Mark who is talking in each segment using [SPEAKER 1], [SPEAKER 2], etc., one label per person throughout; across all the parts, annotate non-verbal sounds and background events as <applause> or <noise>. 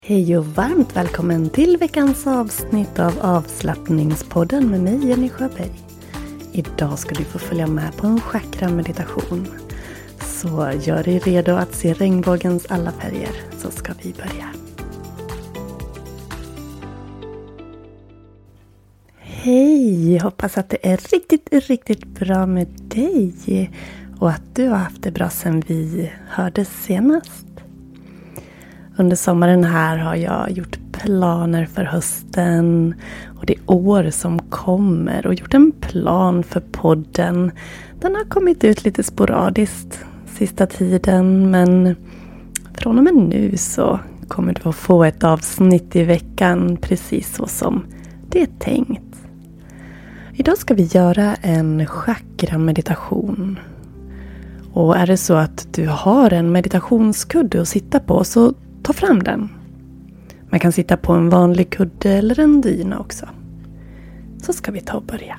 [SPEAKER 1] Hej och varmt välkommen till veckans avsnitt av avslappningspodden med mig Jenny Sjöberg. Idag ska du få följa med på en chakra-meditation. Så gör dig redo att se regnbågens alla färger så ska vi börja. Hej! Hoppas att det är riktigt, riktigt bra med dig. Och att du har haft det bra sedan vi hördes senast. Under sommaren här har jag gjort planer för hösten och det år som kommer och gjort en plan för podden. Den har kommit ut lite sporadiskt sista tiden men från och med nu så kommer du att få ett avsnitt i veckan precis så som det är tänkt. Idag ska vi göra en chakra-meditation. Och är det så att du har en meditationskudde att sitta på så ta fram den. Man kan sitta på en vanlig kudde eller en dyna också. Så ska vi ta och börja.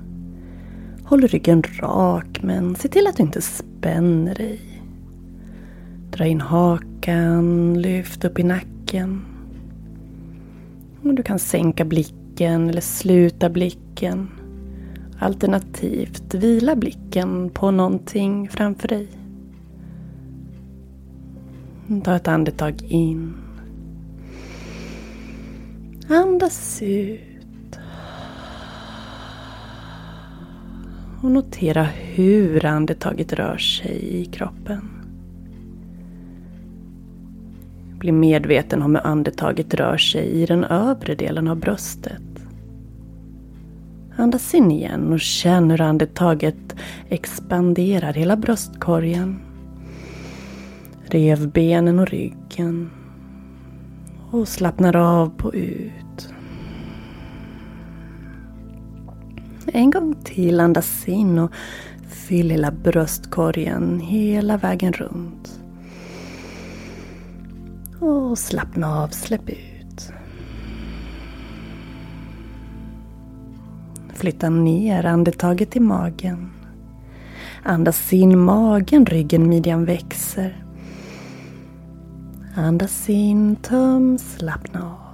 [SPEAKER 1] Håll ryggen rak men se till att du inte spänner dig. Dra in hakan, lyft upp i nacken. Och du kan sänka blicken eller sluta blicken. Alternativt vila blicken på någonting framför dig. Ta ett andetag in. Andas ut. Och notera hur andetaget rör sig i kroppen. Bli medveten om hur andetaget rör sig i den övre delen av bröstet. Andas in igen och känn hur andetaget expanderar hela bröstkorgen. Revbenen och ryggen. Och slappnar av på ut. En gång till andas in och Fyll hela bröstkorgen hela vägen runt. Och slappna av, släpp ut. Flytta ner andetaget i magen. Andas in magen, ryggen, midjan växer. Andas in, töm, slappna av.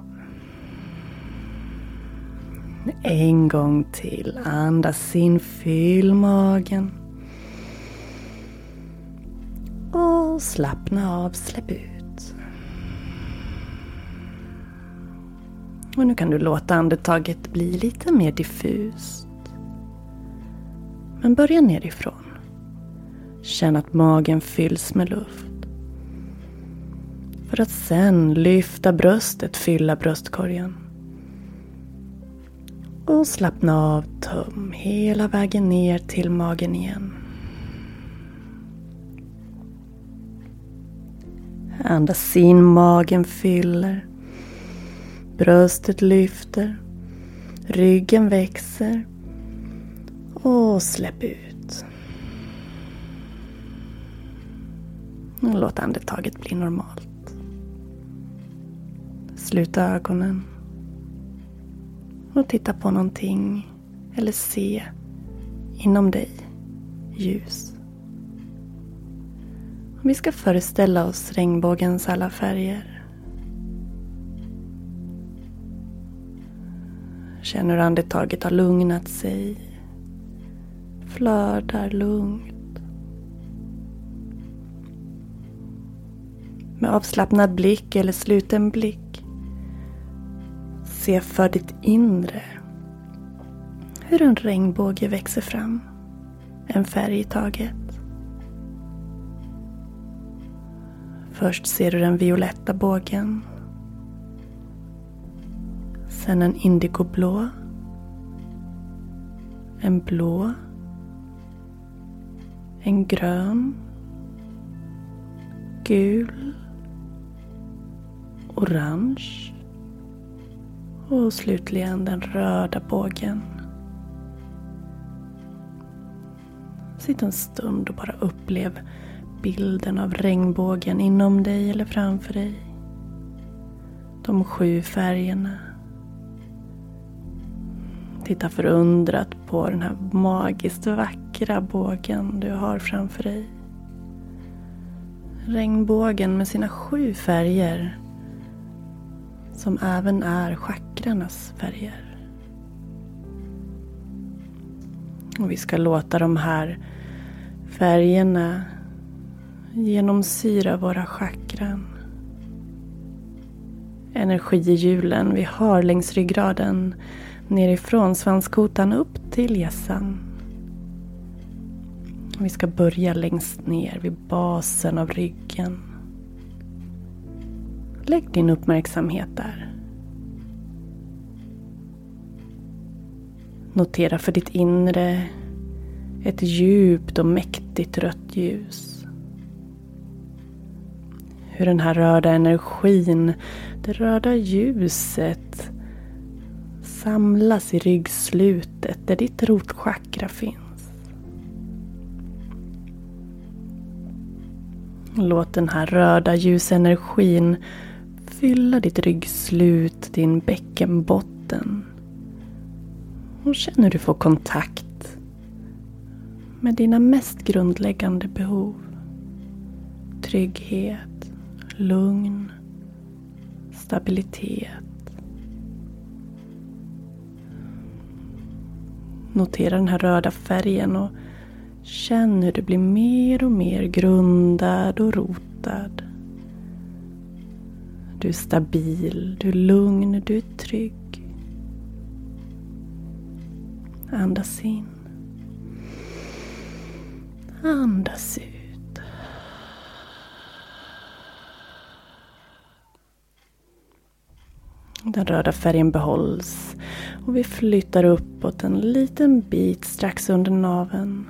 [SPEAKER 1] En gång till. Andas in, fyll magen. Och slappna av, släpp ut. Och nu kan du låta andetaget bli lite mer diffust. Men börja nerifrån. Känn att magen fylls med luft. För att sen lyfta bröstet, fylla bröstkorgen. Och slappna av tum hela vägen ner till magen igen. Andas in, magen fyller. Bröstet lyfter. Ryggen växer. Och släpp ut. Och låt andetaget bli normalt. Sluta ögonen. Och titta på någonting eller se inom dig ljus. Vi ska föreställa oss regnbågens alla färger. Känner hur andetaget har lugnat sig. Flödar lugnt. Med avslappnad blick eller sluten blick. Se för ditt inre hur en regnbåge växer fram. En färg i taget. Först ser du den violetta bågen. Sen en indigoblå. En blå. En grön. Gul. Orange. Och slutligen den röda bågen. Sitt en stund och bara upplev bilden av regnbågen inom dig eller framför dig. De sju färgerna. Titta förundrat på den här magiskt vackra bågen du har framför dig. Regnbågen med sina sju färger. Som även är chakrarnas färger. Och vi ska låta de här färgerna genomsyra våra chakran. Energihjulen vi har längs ryggraden nerifrån svanskotan upp till hjässan. Vi ska börja längst ner vid basen av ryggen. Lägg din uppmärksamhet där. Notera för ditt inre ett djupt och mäktigt rött ljus hur den här röda energin, det röda ljuset samlas i ryggslutet där ditt rotchakra finns. Låt den här röda ljusenergin fylla ditt ryggslut, din bäckenbotten. Och känn hur du får kontakt med dina mest grundläggande behov. Trygghet, lugn, stabilitet. Notera den här röda färgen och känn hur du blir mer och mer grundad och rotad. Du är stabil, du är lugn, du är trygg. Andas in. Andas ut. Den röda färgen behålls och vi flyttar uppåt en liten bit strax under naven.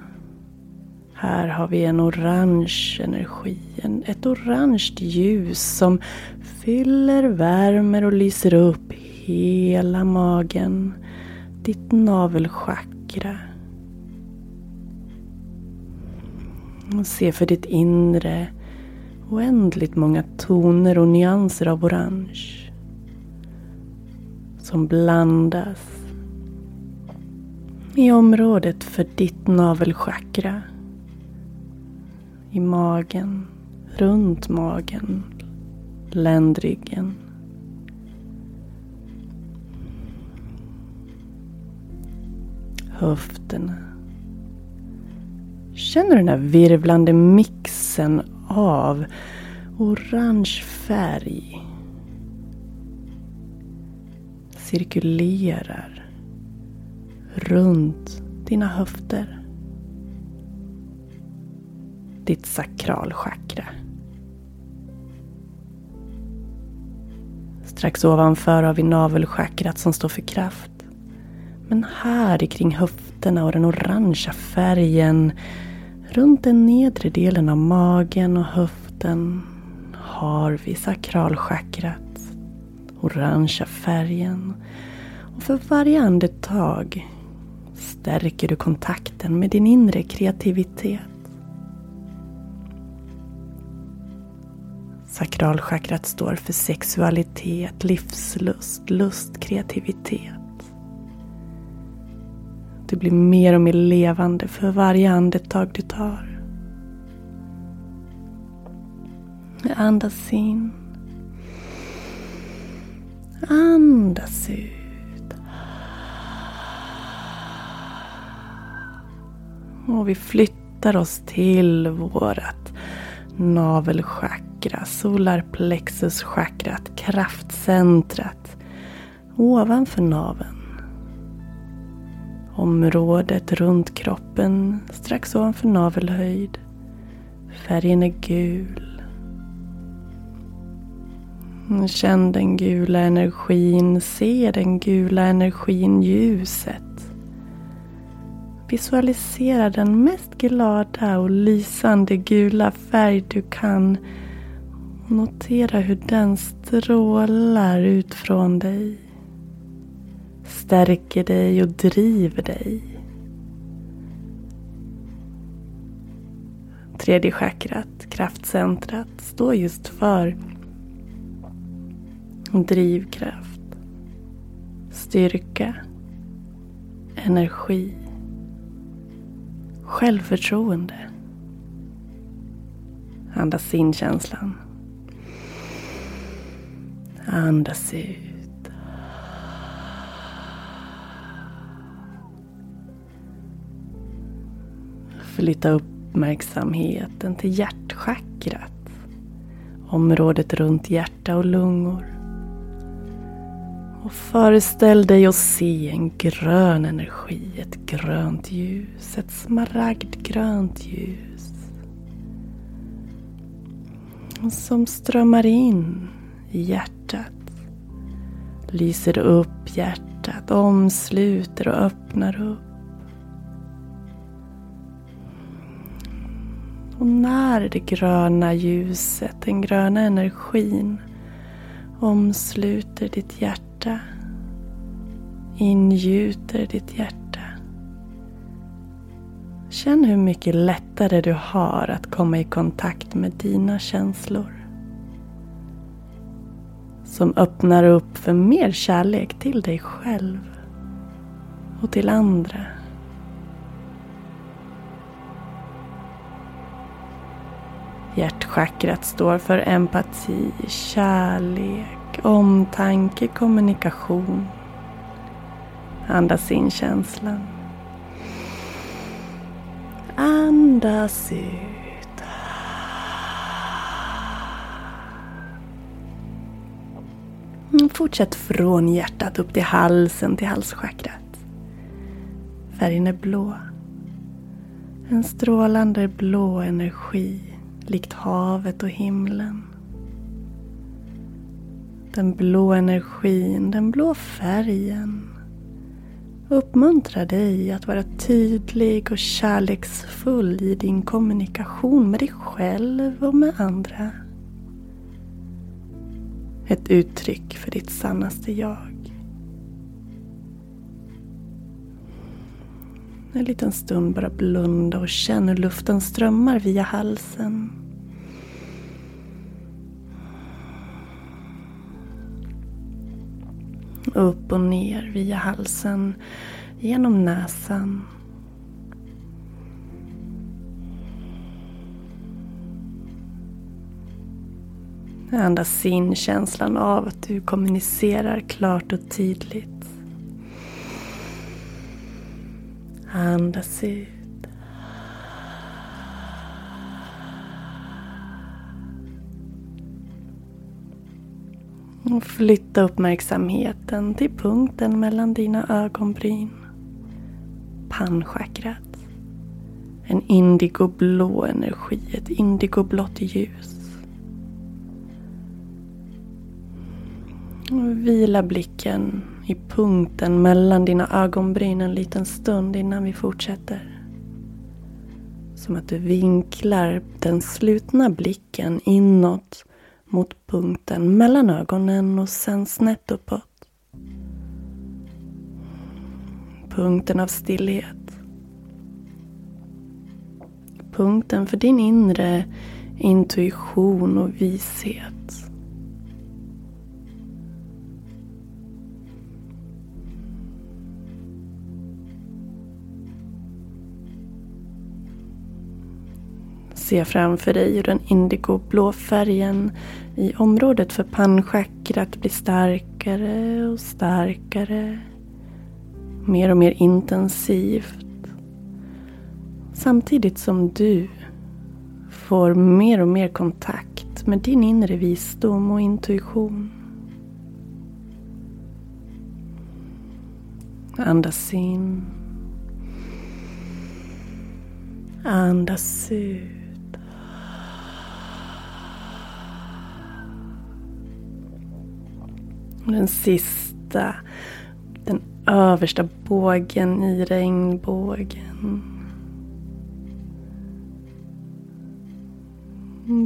[SPEAKER 1] Här har vi en orange energi, en, ett orange ljus som fyller, värmer och lyser upp hela magen, ditt navelchakra. Och se för ditt inre oändligt många toner och nyanser av orange. Som blandas i området för ditt navelchakra. I magen, runt magen, ländryggen. Höfterna. Känner du den här virvlande mixen av orange färg cirkulerar runt dina höfter. Ditt sakralchakra. Strax ovanför har vi navelchakrat som står för kraft. Men här kring höfterna och den orangea färgen runt den nedre delen av magen och höften har vi sakralchakrat. Orangea färgen. Och för varje andetag stärker du kontakten med din inre kreativitet. Sakralchakrat står för sexualitet, livslust, lust, kreativitet. Du blir mer och mer levande för varje andetag du tar. Andas in. Andas ut. Och vi flyttar oss till vårat navelchakra, solarplexuschakrat, kraftcentrat ovanför naveln. Området runt kroppen strax ovanför navelhöjd. Färgen är gul. Känn den gula energin, se den gula energin, ljuset. Visualisera den mest glada och lysande gula färg du kan. Notera hur den strålar ut från dig. Stärker dig och driver dig. Tredje chakrat, kraftcentrat, står just för drivkraft, styrka, energi Självförtroende. Andas in känslan. Andas ut. Flytta uppmärksamheten till hjärtchakrat. Området runt hjärta och lungor. Och föreställ dig att se en grön energi, ett grönt ljus, ett smaragdgrönt ljus. Som strömmar in i hjärtat. Lyser upp hjärtat, omsluter och öppnar upp. Och när det gröna ljuset, den gröna energin omsluter ditt hjärta hjärta. Ingjuter ditt hjärta. Känn hur mycket lättare du har att komma i kontakt med dina känslor. Som öppnar upp för mer kärlek till dig själv och till andra. Hjärtchakrat står för empati, kärlek, omtanke, kommunikation. Andas in känslan. Andas ut. Mm, fortsätt från hjärtat upp till halsen, till halschakrat. Färgen är blå. En strålande blå energi, likt havet och himlen. Den blå energin, den blå färgen uppmuntrar dig att vara tydlig och kärleksfull i din kommunikation med dig själv och med andra. Ett uttryck för ditt sannaste jag. En liten stund bara blunda och känn hur luften strömmar via halsen. Upp och ner via halsen, genom näsan. Andas in känslan av att du kommunicerar klart och tydligt. Andas ut. Och flytta uppmärksamheten till punkten mellan dina ögonbryn. Pannchakrat. En indigoblå energi, ett indigoblått ljus. Och vila blicken i punkten mellan dina ögonbryn en liten stund innan vi fortsätter. Som att du vinklar den slutna blicken inåt mot punkten mellan ögonen och sen snett uppåt. Punkten av stillhet. Punkten för din inre intuition och vishet. Se framför dig hur den indigoblå färgen i området för pannchakrat blir starkare och starkare. Mer och mer intensivt. Samtidigt som du får mer och mer kontakt med din inre visdom och intuition. Andas in. Andas ut. Den sista, den översta bågen i regnbågen.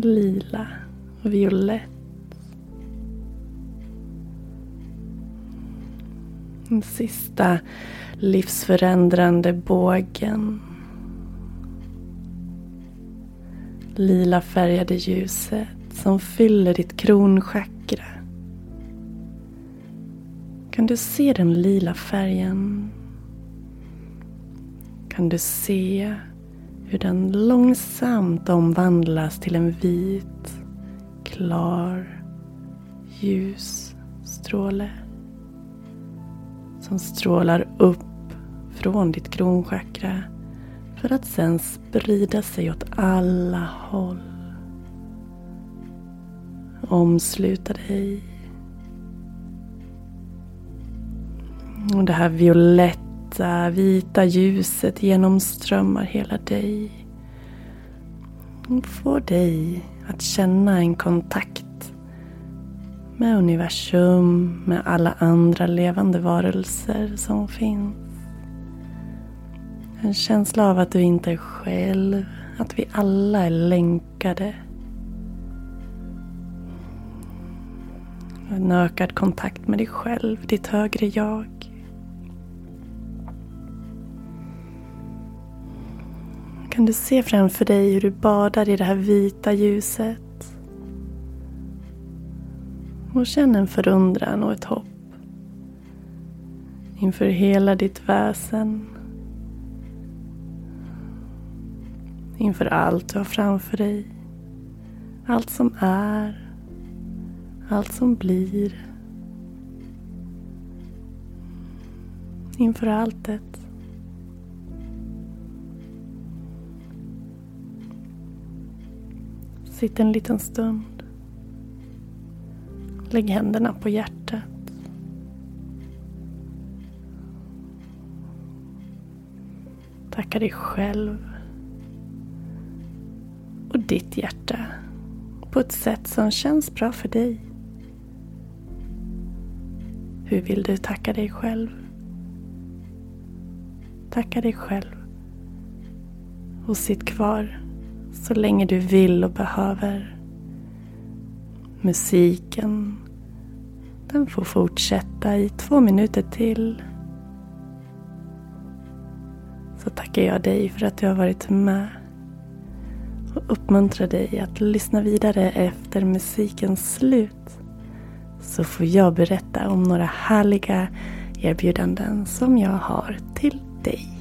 [SPEAKER 1] Lila och violett. Den sista livsförändrande bågen. Lila färgade ljuset som fyller ditt kronchakra. Kan du se den lila färgen? Kan du se hur den långsamt omvandlas till en vit, klar, ljus stråle? Som strålar upp från ditt kronchakra för att sen sprida sig åt alla håll. Omsluta dig Och det här violetta, vita ljuset genomströmmar hela dig. Och får dig att känna en kontakt med universum, med alla andra levande varelser som finns. En känsla av att du inte är själv, att vi alla är länkade. En ökad kontakt med dig själv, ditt högre jag. Kan du se framför dig hur du badar i det här vita ljuset. Och känn en förundran och ett hopp inför hela ditt väsen. Inför allt du har framför dig. Allt som är. Allt som blir. Inför alltet. Sitt en liten stund. Lägg händerna på hjärtat. Tacka dig själv och ditt hjärta på ett sätt som känns bra för dig. Hur vill du tacka dig själv? Tacka dig själv och sitt kvar så länge du vill och behöver. Musiken, den får fortsätta i två minuter till. så tackar jag dig för att du har varit med och uppmuntrar dig att lyssna vidare efter musikens slut. Så får jag berätta om några härliga erbjudanden som jag har till dig.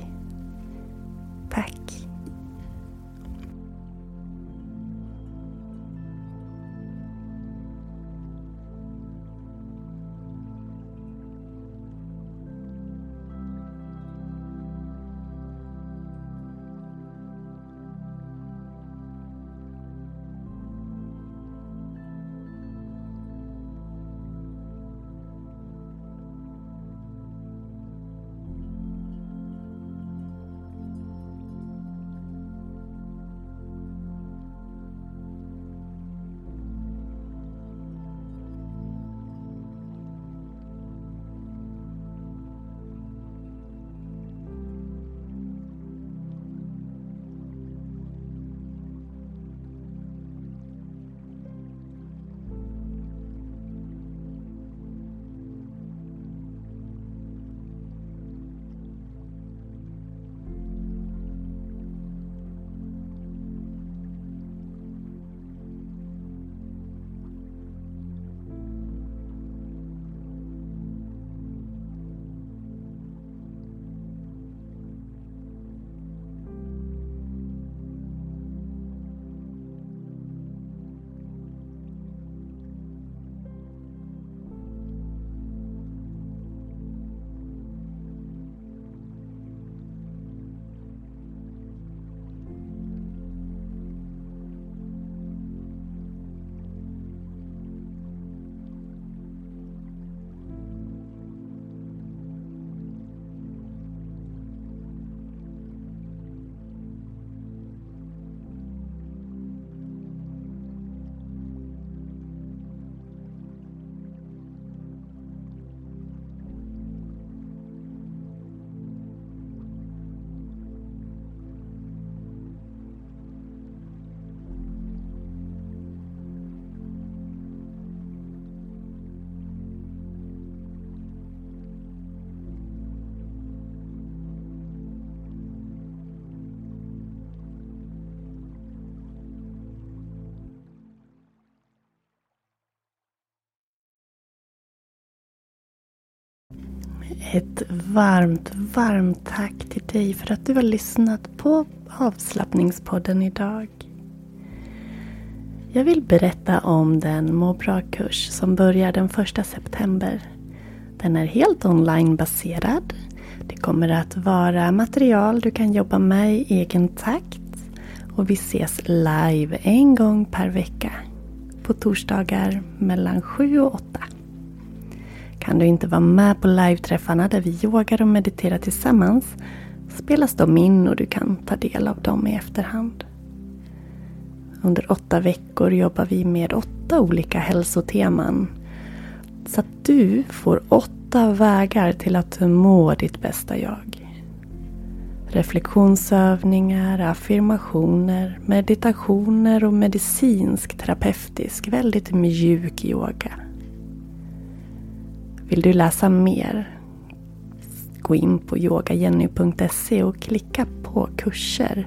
[SPEAKER 1] Ett varmt, varmt tack till dig för att du har lyssnat på avslappningspodden idag. Jag vill berätta om den må bra-kurs som börjar den 1 september. Den är helt onlinebaserad. Det kommer att vara material du kan jobba med i egen takt. Och vi ses live en gång per vecka. På torsdagar mellan 7 och 8. Kan du inte vara med på live-träffarna där vi yogar och mediterar tillsammans spelas de in och du kan ta del av dem i efterhand. Under åtta veckor jobbar vi med åtta olika hälsoteman. Så att du får åtta vägar till att må ditt bästa jag. Reflektionsövningar, affirmationer, meditationer och medicinsk terapeutisk, väldigt mjuk yoga. Vill du läsa mer? Gå in på yogajenny.se och klicka på kurser.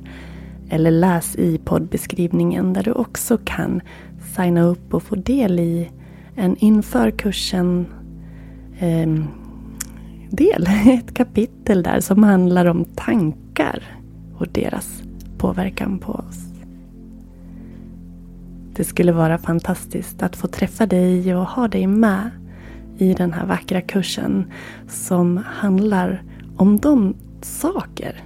[SPEAKER 1] Eller läs i poddbeskrivningen där du också kan signa upp och få del i en inför kursen eh, del, <laughs> ett kapitel där som handlar om tankar och deras påverkan på oss. Det skulle vara fantastiskt att få träffa dig och ha dig med i den här vackra kursen som handlar om de saker,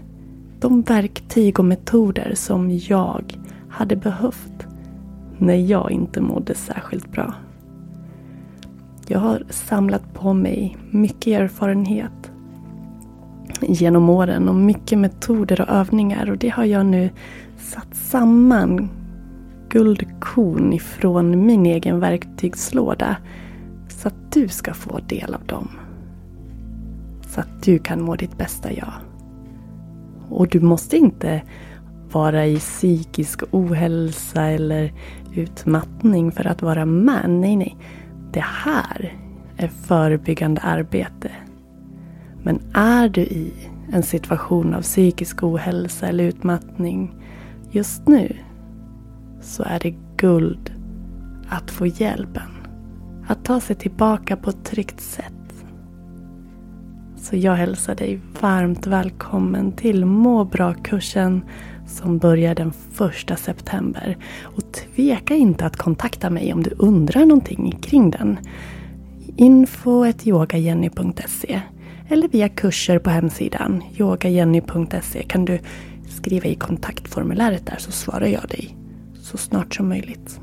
[SPEAKER 1] de verktyg och metoder som jag hade behövt när jag inte mådde särskilt bra. Jag har samlat på mig mycket erfarenhet genom åren och mycket metoder och övningar och det har jag nu satt samman guldkorn ifrån min egen verktygslåda så att du ska få del av dem. Så att du kan må ditt bästa jag. Och du måste inte vara i psykisk ohälsa eller utmattning för att vara med. Nej, nej. Det här är förebyggande arbete. Men är du i en situation av psykisk ohälsa eller utmattning just nu så är det guld att få hjälpen. Att ta sig tillbaka på ett tryggt sätt. Så jag hälsar dig varmt välkommen till Må bra-kursen som börjar den första september. Och tveka inte att kontakta mig om du undrar någonting kring den. info.yogajenny.se eller via kurser på hemsidan yogajenny.se kan du skriva i kontaktformuläret där så svarar jag dig så snart som möjligt.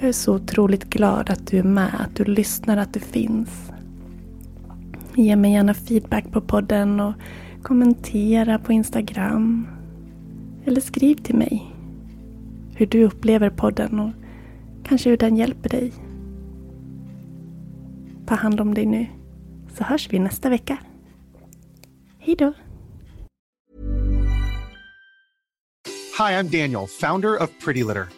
[SPEAKER 1] Jag är så otroligt glad att du är med, att du lyssnar, att du finns. Ge mig gärna feedback på podden och kommentera på Instagram. Eller skriv till mig hur du upplever podden och kanske hur den hjälper dig. Ta hand om dig nu, så hörs vi nästa vecka. Hej då!
[SPEAKER 2] Hi, I'm Daniel, founder of Pretty Litter.